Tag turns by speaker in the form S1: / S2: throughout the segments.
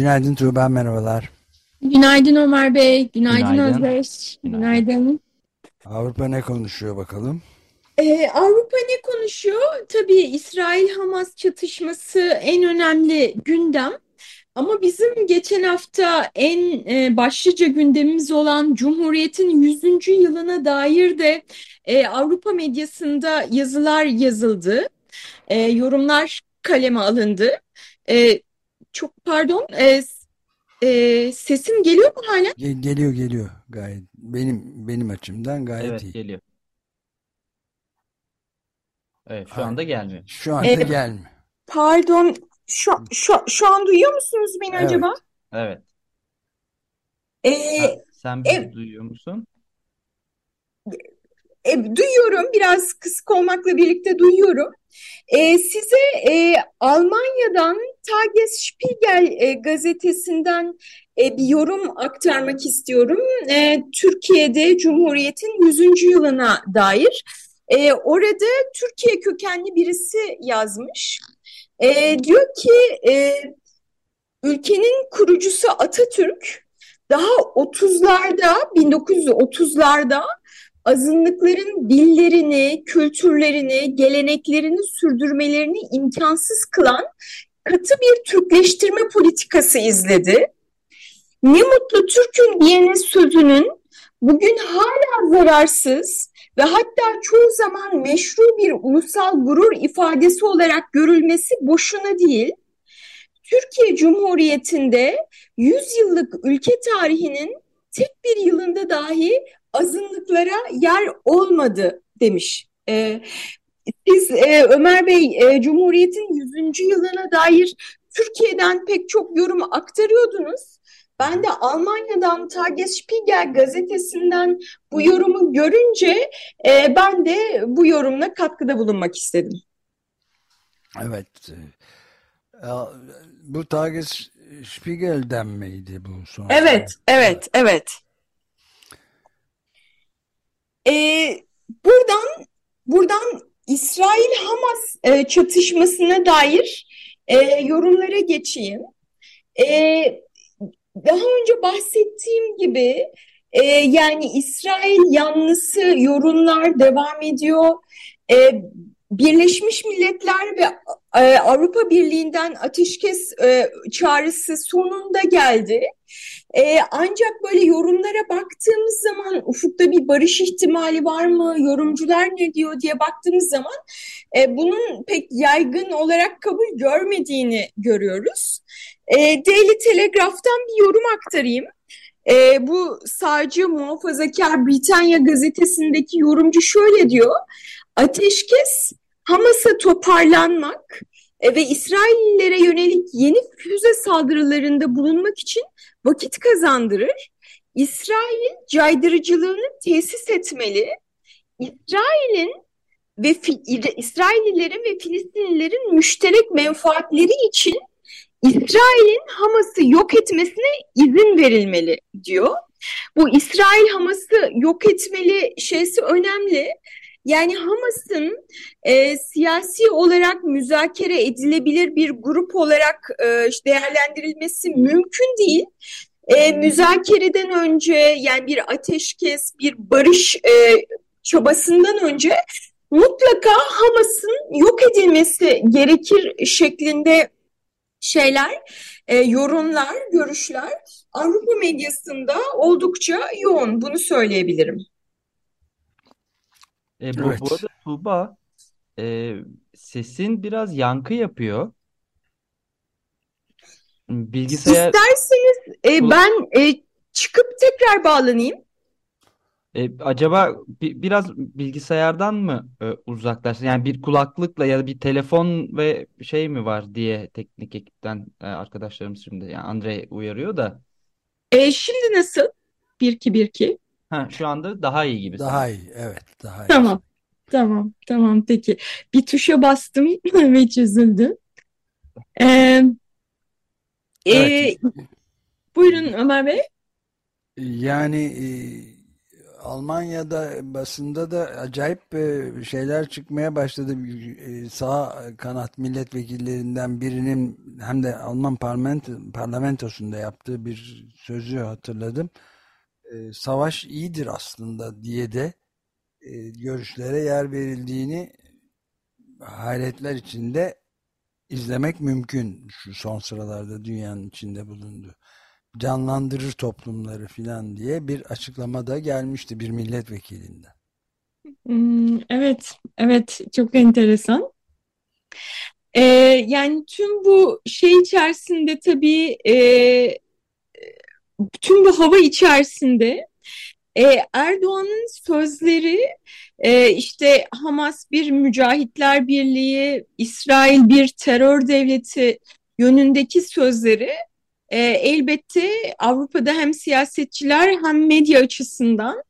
S1: Günaydın Tuğba, merhabalar.
S2: Günaydın Ömer Bey, günaydın,
S3: Günaydın.
S2: Özdeş,
S3: Günaydın.
S2: günaydın.
S1: Avrupa ne konuşuyor bakalım?
S2: Ee, Avrupa ne konuşuyor? Tabii İsrail-Hamas çatışması en önemli gündem. Ama bizim geçen hafta en e, başlıca gündemimiz olan Cumhuriyet'in 100. yılına dair de e, Avrupa medyasında yazılar yazıldı. E, yorumlar kaleme alındı. E, çok pardon, e, e, sesim geliyor mu hala?
S1: Ge- geliyor geliyor gayet. Benim benim açımdan gayet
S3: Evet
S1: iyi.
S3: geliyor. Evet şu anda gelmiyor.
S1: Şu anda
S2: Ee,
S1: gelmiyor.
S2: Pardon, şu, şu, şu an duyuyor musunuz beni
S1: Evet.
S2: acaba?
S3: Evet.
S2: Ee,
S3: Sen, sen bizi
S2: ev-
S3: duyuyor musun?
S2: E, duyuyorum, biraz kısık olmakla birlikte duyuyorum. Ee, size e, Almanya'dan Tagesspiegel e, gazetesinden e, bir yorum aktarmak istiyorum. E, Türkiye'de Cumhuriyet'in 100. yılına dair. E, orada Türkiye kökenli birisi yazmış. E, diyor ki e, ülkenin kurucusu Atatürk daha 30'larda 1930'larda azınlıkların dillerini, kültürlerini, geleneklerini sürdürmelerini imkansız kılan katı bir Türkleştirme politikası izledi. Ne mutlu Türk'üm diyene sözünün bugün hala zararsız ve hatta çoğu zaman meşru bir ulusal gurur ifadesi olarak görülmesi boşuna değil. Türkiye Cumhuriyeti'nde 100 yıllık ülke tarihinin tek bir yılında dahi azınlıklara yer olmadı demiş. Ee, siz e, Ömer Bey e, Cumhuriyet'in 100. yılına dair Türkiye'den pek çok yorum aktarıyordunuz. Ben de Almanya'dan Tagesspiegel gazetesinden bu yorumu görünce e, ben de bu yorumla katkıda bulunmak istedim.
S1: Evet. Ee, Bu Tagesspiegel'den miydi bu son?
S2: Evet, evet, evet. Ee, buradan buradan İsrail-Hamas e, çatışmasına dair e, yorumlara geçeyim. E, daha önce bahsettiğim gibi e, yani İsrail yanlısı yorumlar devam ediyor. E, Birleşmiş Milletler ve e, Avrupa Birliği'nden ateşkes e, çağrısı sonunda geldi. E, ancak böyle yorumlara baktığımız zaman ufukta bir barış ihtimali var mı? Yorumcular ne diyor diye baktığımız zaman e, bunun pek yaygın olarak kabul görmediğini görüyoruz. E, Daily Telegraph'tan bir yorum aktarayım. E, bu sağcı muhafazakar Britanya gazetesindeki yorumcu şöyle diyor. Ateşkes Hamas'a toparlanmak e, ve İsraillilere yönelik yeni füze saldırılarında bulunmak için vakit kazandırır. İsrail caydırıcılığını tesis etmeli. İsrail'in ve İsraillilerin ve Filistinlilerin müşterek menfaatleri için İsrail'in Hamas'ı yok etmesine izin verilmeli diyor. Bu İsrail Hamas'ı yok etmeli şeysi önemli. Yani Hamas'ın e, siyasi olarak müzakere edilebilir bir grup olarak e, değerlendirilmesi mümkün değil. E, müzakereden önce yani bir ateşkes, bir barış e, çabasından önce mutlaka Hamas'ın yok edilmesi gerekir şeklinde şeyler, e, yorumlar, görüşler Avrupa medyasında oldukça yoğun. Bunu söyleyebilirim.
S3: E, bu,
S1: Evet.
S3: bu arada Tuğba e, sesin biraz yankı yapıyor. Bilgisayar
S2: İsterseniz e,
S3: Bu-
S2: ben e, çıkıp tekrar bağlanayım.
S3: E, acaba bi- biraz bilgisayardan mı e, uzaklaştın? Yani bir kulaklıkla ya da bir telefon ve şey mi var diye teknik ekipten e, arkadaşlarımız şimdi yani Andre uyarıyor da.
S2: E, şimdi nasıl? Bir iki bir iki.
S3: Ha, şu anda daha iyi gibi
S1: Daha iyi, evet, daha iyi.
S2: Tamam. Tamam. Tamam. Peki. Bir tuşa bastım ve çözüldü. E, e,
S1: Evet,
S2: buyurun Ömer Bey.
S1: yani e, Almanya'da basında da acayip e, şeyler çıkmaya başladı. E, sağ kanat milletvekillerinden birinin hem de Alman parlamento, parlamentosunda yaptığı bir sözü hatırladım. E, savaş iyidir aslında diye de e, görüşlere yer verildiğini hayretler içinde izlemek mümkün şu son sıralarda dünyanın içinde bulunduğu. Canlandırır toplumları filan diye bir açıklama da gelmişti bir milletvekilinden.
S2: Hmm, evet. Evet. Çok enteresan. E, yani tüm bu şey içerisinde tabii e, tüm bu hava içerisinde e, Erdoğan'ın sözleri e, işte Hamas bir mücahitler birliği, İsrail bir terör devleti yönündeki sözleri e, elbette Avrupa'da hem siyasetçiler hem medya açısından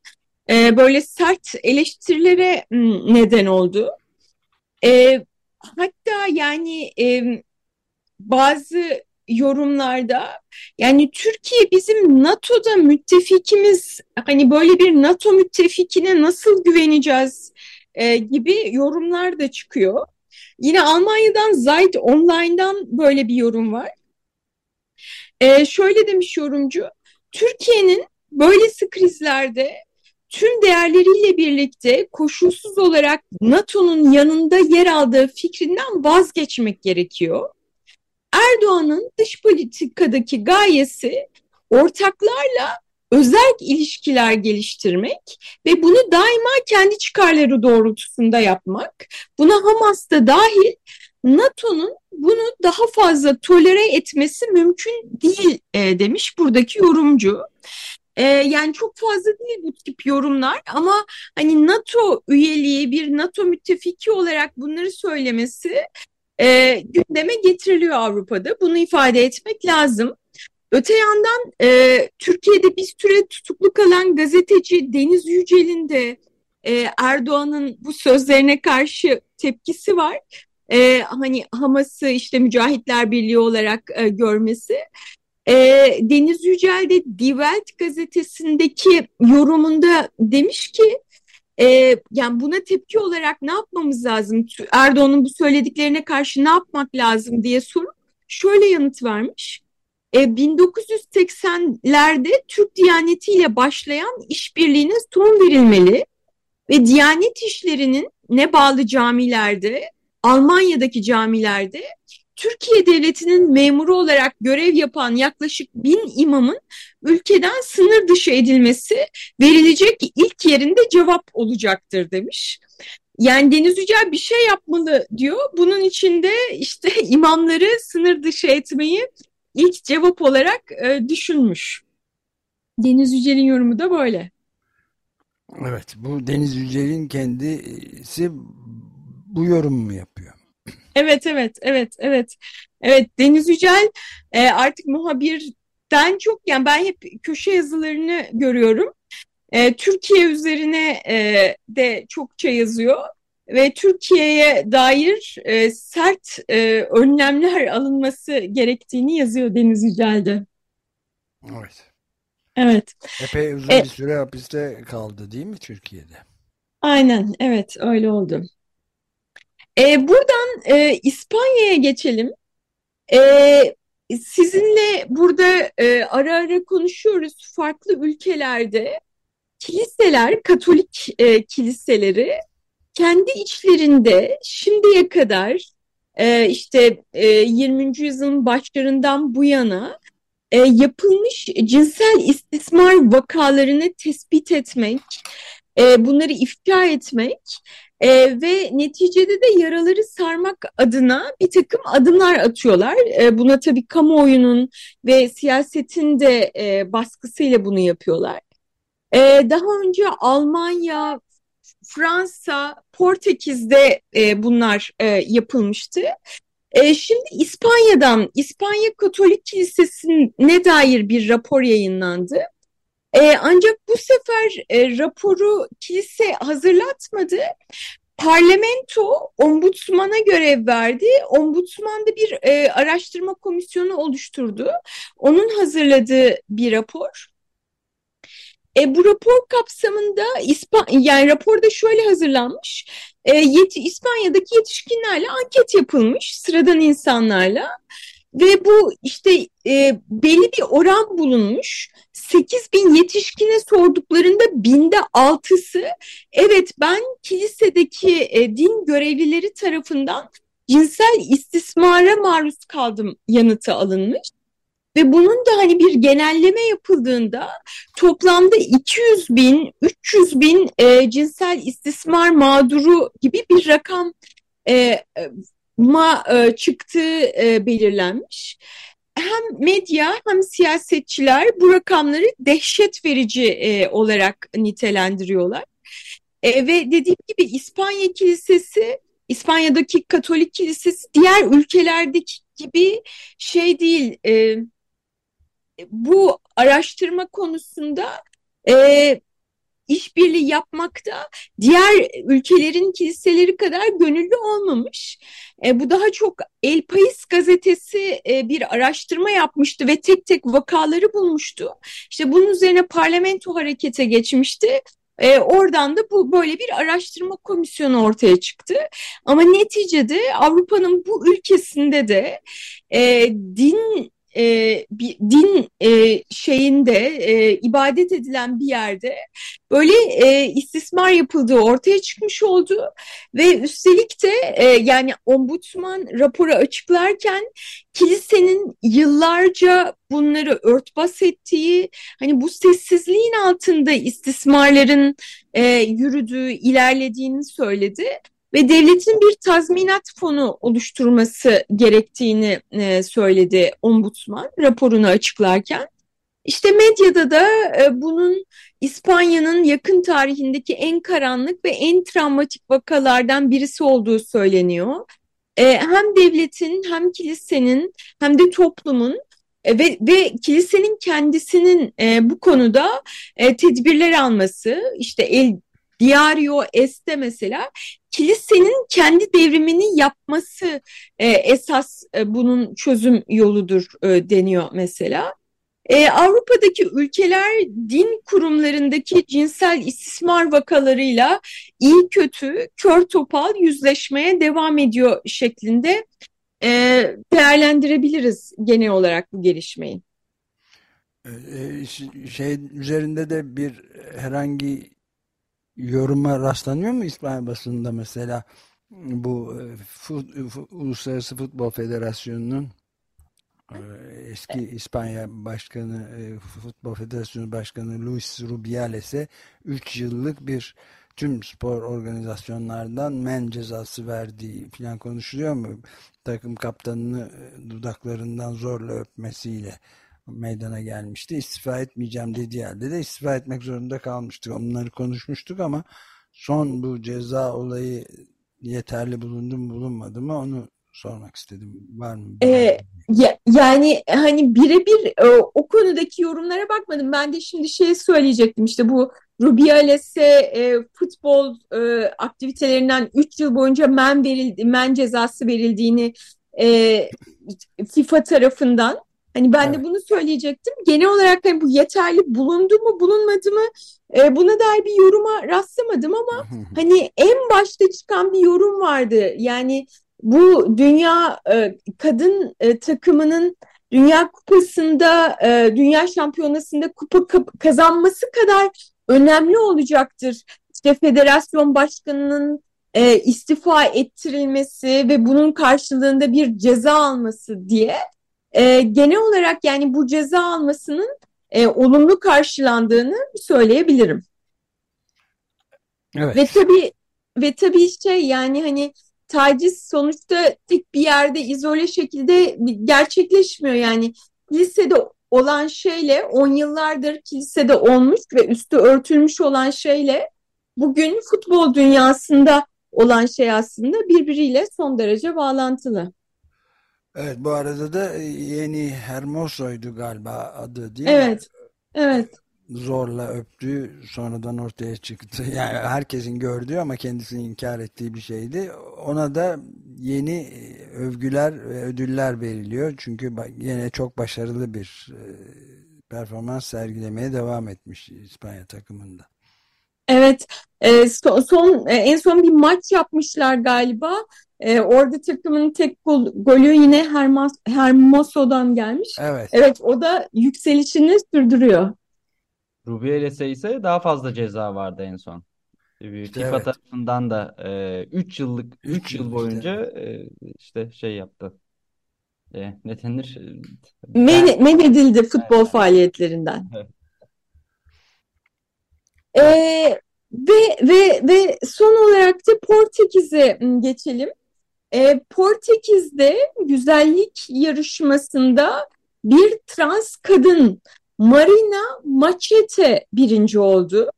S2: e, böyle sert eleştirilere neden oldu. E, hatta yani e, bazı yorumlarda yani Türkiye bizim NATO'da müttefikimiz hani böyle bir NATO müttefikine nasıl güveneceğiz e, gibi yorumlar da çıkıyor. Yine Almanya'dan Zeit Online'dan böyle bir yorum var. E, şöyle demiş yorumcu, Türkiye'nin böylesi krizlerde tüm değerleriyle birlikte koşulsuz olarak NATO'nun yanında yer aldığı fikrinden vazgeçmek gerekiyor. Erdoğan'ın dış politikadaki gayesi ortaklarla özel ilişkiler geliştirmek ve bunu daima kendi çıkarları doğrultusunda yapmak. Buna Hamas da dahil NATO'nun bunu daha fazla tolere etmesi mümkün değil e, demiş buradaki yorumcu. E, yani çok fazla değil bu tip yorumlar ama hani NATO üyeliği bir NATO müttefiki olarak bunları söylemesi e, gündeme getiriliyor Avrupa'da. Bunu ifade etmek lazım. Öte yandan e, Türkiye'de bir süre tutuklu kalan gazeteci Deniz Yücel'in de e, Erdoğan'ın bu sözlerine karşı tepkisi var. E, hani Hamas'ı işte Mücahitler Birliği olarak e, görmesi. E, Deniz Yücel de Die Welt gazetesindeki yorumunda demiş ki e, yani buna tepki olarak ne yapmamız lazım? Erdoğan'ın bu söylediklerine karşı ne yapmak lazım diye sorup şöyle yanıt vermiş. E, 1980'lerde Türk Diyaneti ile başlayan işbirliğine son verilmeli ve Diyanet işlerinin ne bağlı camilerde, Almanya'daki camilerde Türkiye Devleti'nin memuru olarak görev yapan yaklaşık bin imamın ülkeden sınır dışı edilmesi verilecek ilk yerinde cevap olacaktır demiş. Yani Deniz Yücel bir şey yapmalı diyor. Bunun içinde işte imamları sınır dışı etmeyi ilk cevap olarak e, düşünmüş. Deniz Yücel'in yorumu da böyle.
S1: Evet, bu Deniz Yücel'in kendisi bu yorumu mu yapıyor?
S2: Evet, evet, evet, evet. Evet, Deniz Yücel e, artık muhabirden çok, yani ben hep köşe yazılarını görüyorum. E, Türkiye üzerine e, de çokça yazıyor ve Türkiye'ye dair e, sert e, önlemler alınması gerektiğini yazıyor Deniz Yücel'de.
S1: Evet.
S2: Evet.
S1: Epey uzun
S2: E,
S1: bir süre hapiste kaldı değil mi Türkiye'de?
S2: aynen, evet, öyle oldu. E, buradan e, İspanya'ya geçelim. E, sizinle burada e, ara ara konuşuyoruz farklı ülkelerde kiliseler, Katolik e, kiliseleri kendi içlerinde şimdiye kadar e, işte e, 20. yüzyılın başlarından bu yana e, yapılmış cinsel istismar vakalarını tespit etmek, e, bunları ifşa etmek e, ve neticede de yaraları sarmak adına bir takım adımlar atıyorlar. E, buna tabii kamuoyunun ve siyasetin de e, baskısıyla bunu yapıyorlar. E, daha önce Almanya, Fransa, Portekiz'de e, bunlar e, yapılmıştı. E, şimdi İspanya'dan, İspanya Katolik Kilisesi'ne dair bir rapor yayınlandı. E, ancak bu sefer e, raporu kilise hazırlatmadı. Parlamento ombudsmana görev verdi. Ombudsman da bir e, araştırma komisyonu oluşturdu. Onun hazırladığı bir rapor. E, bu rapor kapsamında İspan yani raporda şöyle hazırlanmış. E, yeti, İspanya'daki yetişkinlerle anket yapılmış sıradan insanlarla ve bu işte e, belli bir oran bulunmuş. 8 bin yetişkine sorduklarında binde altısı evet ben kilisedeki e, din görevlileri tarafından cinsel istismara maruz kaldım yanıtı alınmış. Ve bunun da hani bir genelleme yapıldığında toplamda 200 bin, 300 bin e, cinsel istismar mağduru gibi bir rakam e, ma e, çıktığı e, belirlenmiş. Hem medya hem siyasetçiler bu rakamları dehşet verici e, olarak nitelendiriyorlar. E, ve dediğim gibi İspanya Kilisesi, İspanya'daki Katolik Kilisesi diğer ülkelerdeki gibi şey değil. Bu araştırma konusunda işbirliği yapmakta diğer ülkelerin kiliseleri kadar gönüllü olmamış. E, bu daha çok El País gazetesi e, bir araştırma yapmıştı ve tek tek vakaları bulmuştu. İşte bunun üzerine parlamento harekete geçmişti. E, oradan da bu böyle bir araştırma komisyonu ortaya çıktı. Ama neticede Avrupa'nın bu ülkesinde de e, din e, bir din e, şeyinde e, ibadet edilen bir yerde böyle e, istismar yapıldığı ortaya çıkmış oldu. Ve üstelik de e, yani ombudsman raporu açıklarken kilisenin yıllarca bunları örtbas ettiği hani bu sessizliğin altında istismarların e, yürüdüğü ilerlediğini söyledi ve devletin bir tazminat fonu oluşturması gerektiğini e, söyledi ombudsman raporunu açıklarken. İşte medyada da e, bunun İspanya'nın yakın tarihindeki en karanlık ve en travmatik vakalardan birisi olduğu söyleniyor. E, hem devletin hem kilisenin hem de toplumun e, ve, ve kilisenin kendisinin e, bu konuda e, tedbirler alması, işte el Diario Este mesela kilisenin kendi devrimini yapması e, esas e, bunun çözüm yoludur e, deniyor mesela. E, Avrupa'daki ülkeler din kurumlarındaki cinsel istismar vakalarıyla iyi kötü kör topal yüzleşmeye devam ediyor şeklinde e, değerlendirebiliriz genel olarak bu gelişmeyi.
S1: E, şey üzerinde de bir herhangi yoruma rastlanıyor mu İspanya basında mesela bu e, fut, Uluslararası Futbol Federasyonu'nun e, eski İspanya Başkanı e, Futbol Federasyonu Başkanı Luis Rubiales'e 3 yıllık bir tüm spor organizasyonlardan men cezası verdiği falan konuşuluyor mu? Takım kaptanını dudaklarından zorla öpmesiyle meydana gelmişti. İstifa etmeyeceğim dediği halde de istifa etmek zorunda kalmıştık. Onları konuşmuştuk ama son bu ceza olayı yeterli bulundu mu bulunmadı mı onu sormak istedim. Var mı?
S2: Ee, ya, yani hani birebir e, o konudaki yorumlara bakmadım. Ben de şimdi şey söyleyecektim işte bu Rubiales'e e, futbol e, aktivitelerinden 3 yıl boyunca men verildi, men cezası verildiğini e, FIFA tarafından Hani ben evet. de bunu söyleyecektim. Genel olarak hani bu yeterli bulundu mu bulunmadı mı e, buna dair bir yoruma rastlamadım ama hani en başta çıkan bir yorum vardı. Yani bu dünya e, kadın e, takımının Dünya Kupası'nda, e, Dünya Şampiyonası'nda kupa kazanması kadar önemli olacaktır. İşte federasyon başkanının e, istifa ettirilmesi ve bunun karşılığında bir ceza alması diye e, genel olarak yani bu ceza almasının e, olumlu karşılandığını söyleyebilirim. Evet. Ve tabii ve tabii şey yani hani taciz sonuçta tek bir yerde izole şekilde gerçekleşmiyor yani lisede olan şeyle 10 yıllardır kilisede olmuş ve üstü örtülmüş olan şeyle bugün futbol dünyasında olan şey aslında birbiriyle son derece bağlantılı.
S1: Evet bu arada da yeni Hermoso'ydu galiba adı değil
S2: Evet,
S1: mi?
S2: evet.
S1: Zorla öptüğü sonradan ortaya çıktı. Yani herkesin gördüğü ama kendisini inkar ettiği bir şeydi. Ona da yeni övgüler ve ödüller veriliyor. Çünkü yine çok başarılı bir e, performans sergilemeye devam etmiş İspanya takımında.
S2: Evet, e, son, son e, en son bir maç yapmışlar galiba. E, orada takımın tek gol, golü yine Hermos, Hermoso'dan gelmiş.
S1: Evet.
S2: Evet, o da yükselişini sürdürüyor.
S3: Rubieles'e ise daha fazla ceza vardı en son. FIFA
S1: Evet.
S3: tarafından da 3 yıllık
S1: Üç
S3: 3 yıl
S1: yıl
S3: boyunca e, işte şey yaptı. E, ne denir?
S2: Men, men edildi futbol faaliyetlerinden.
S3: Evet.
S2: E, ve ve ve son olarak da Portekiz'e m, geçelim. E, Portekiz'de güzellik yarışmasında bir trans kadın Marina Machete birinci oldu.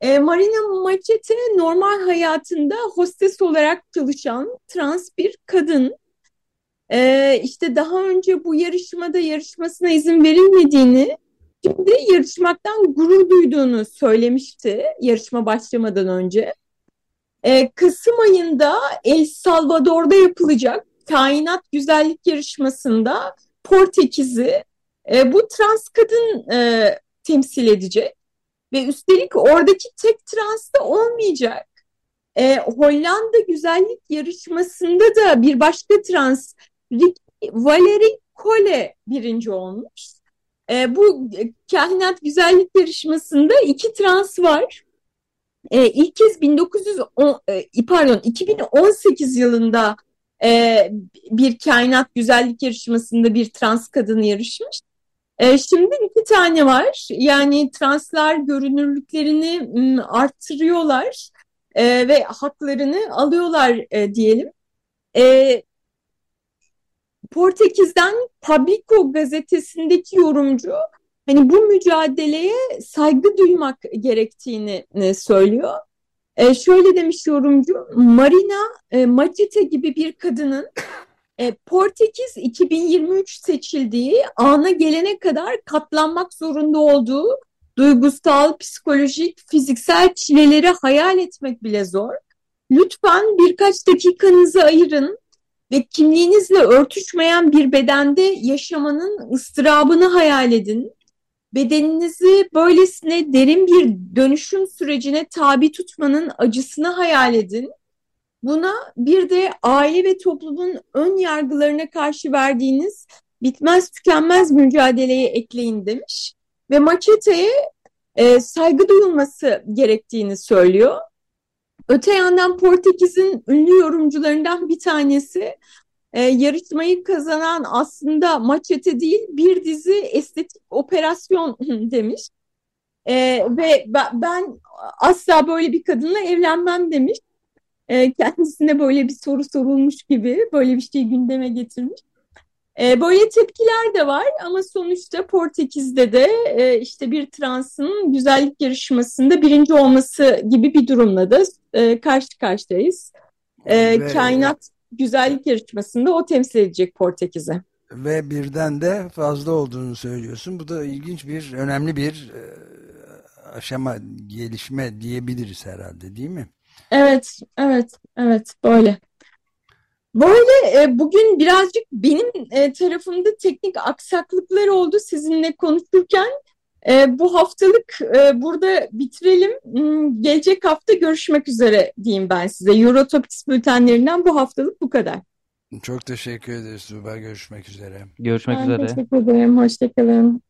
S2: E, Marina Machete normal hayatında hostes olarak çalışan trans bir kadın. E, işte daha önce bu yarışmada yarışmasına izin verilmediğini, şimdi yarışmaktan gurur duyduğunu söylemişti yarışma başlamadan önce. E, Kasım ayında El Salvador'da yapılacak kainat güzellik yarışmasında Portekiz'i e, bu trans kadın e, temsil edecek ve üstelik oradaki tek trans da olmayacak. E, Hollanda güzellik yarışmasında da bir başka trans Ricky Valerie Cole birinci olmuş. E, bu kainat güzellik yarışmasında iki trans var. E, ilk kez 1910 e, pardon 2018 yılında e, bir kainat güzellik yarışmasında bir trans kadın yarışmış. E, şimdi iki tane var. Yani translar görünürlüklerini m, arttırıyorlar e, ve haklarını alıyorlar e, diyelim. E, Portekiz'den Publico gazetesindeki yorumcu hani bu mücadeleye saygı duymak gerektiğini e, söylüyor. E, şöyle demiş yorumcu, Marina e, Machete gibi bir kadının e, Portekiz 2023 seçildiği ana gelene kadar katlanmak zorunda olduğu duygusal, psikolojik, fiziksel çileleri hayal etmek bile zor. Lütfen birkaç dakikanızı ayırın ve kimliğinizle örtüşmeyen bir bedende yaşamanın ıstırabını hayal edin. Bedeninizi böylesine derin bir dönüşüm sürecine tabi tutmanın acısını hayal edin. Buna bir de aile ve toplumun ön yargılarına karşı verdiğiniz bitmez tükenmez mücadeleye ekleyin demiş. Ve Maçete'ye e, saygı duyulması gerektiğini söylüyor. Öte yandan Portekiz'in ünlü yorumcularından bir tanesi e, yarışmayı kazanan aslında maçete değil bir dizi estetik operasyon demiş. E, ve ben asla böyle bir kadınla evlenmem demiş. E, kendisine böyle bir soru sorulmuş gibi böyle bir şey gündeme getirmiş. E, böyle tepkiler de var ama sonuçta Portekiz'de de e, işte bir transın güzellik yarışmasında birinci olması gibi bir durumla da e, karşı karşıyayız. E, Ve, kainat güzellik yarışmasında o temsil edecek Portekiz'e.
S1: Ve birden de fazla olduğunu söylüyorsun. Bu da ilginç bir, önemli bir aşama, gelişme diyebiliriz herhalde değil mi?
S2: Evet, evet, evet böyle. Böyle e, bugün birazcık benim e, tarafımda teknik aksaklıklar oldu sizinle konuşurken. E, bu haftalık e, burada bitirelim. Hmm, gelecek hafta görüşmek üzere diyeyim ben size. Eurotopics bültenlerinden bu haftalık bu kadar.
S1: Çok teşekkür ederiz Tuğba. Görüşmek üzere.
S3: Görüşmek
S2: ben
S3: üzere.
S2: Teşekkür ederim. Hoşçakalın.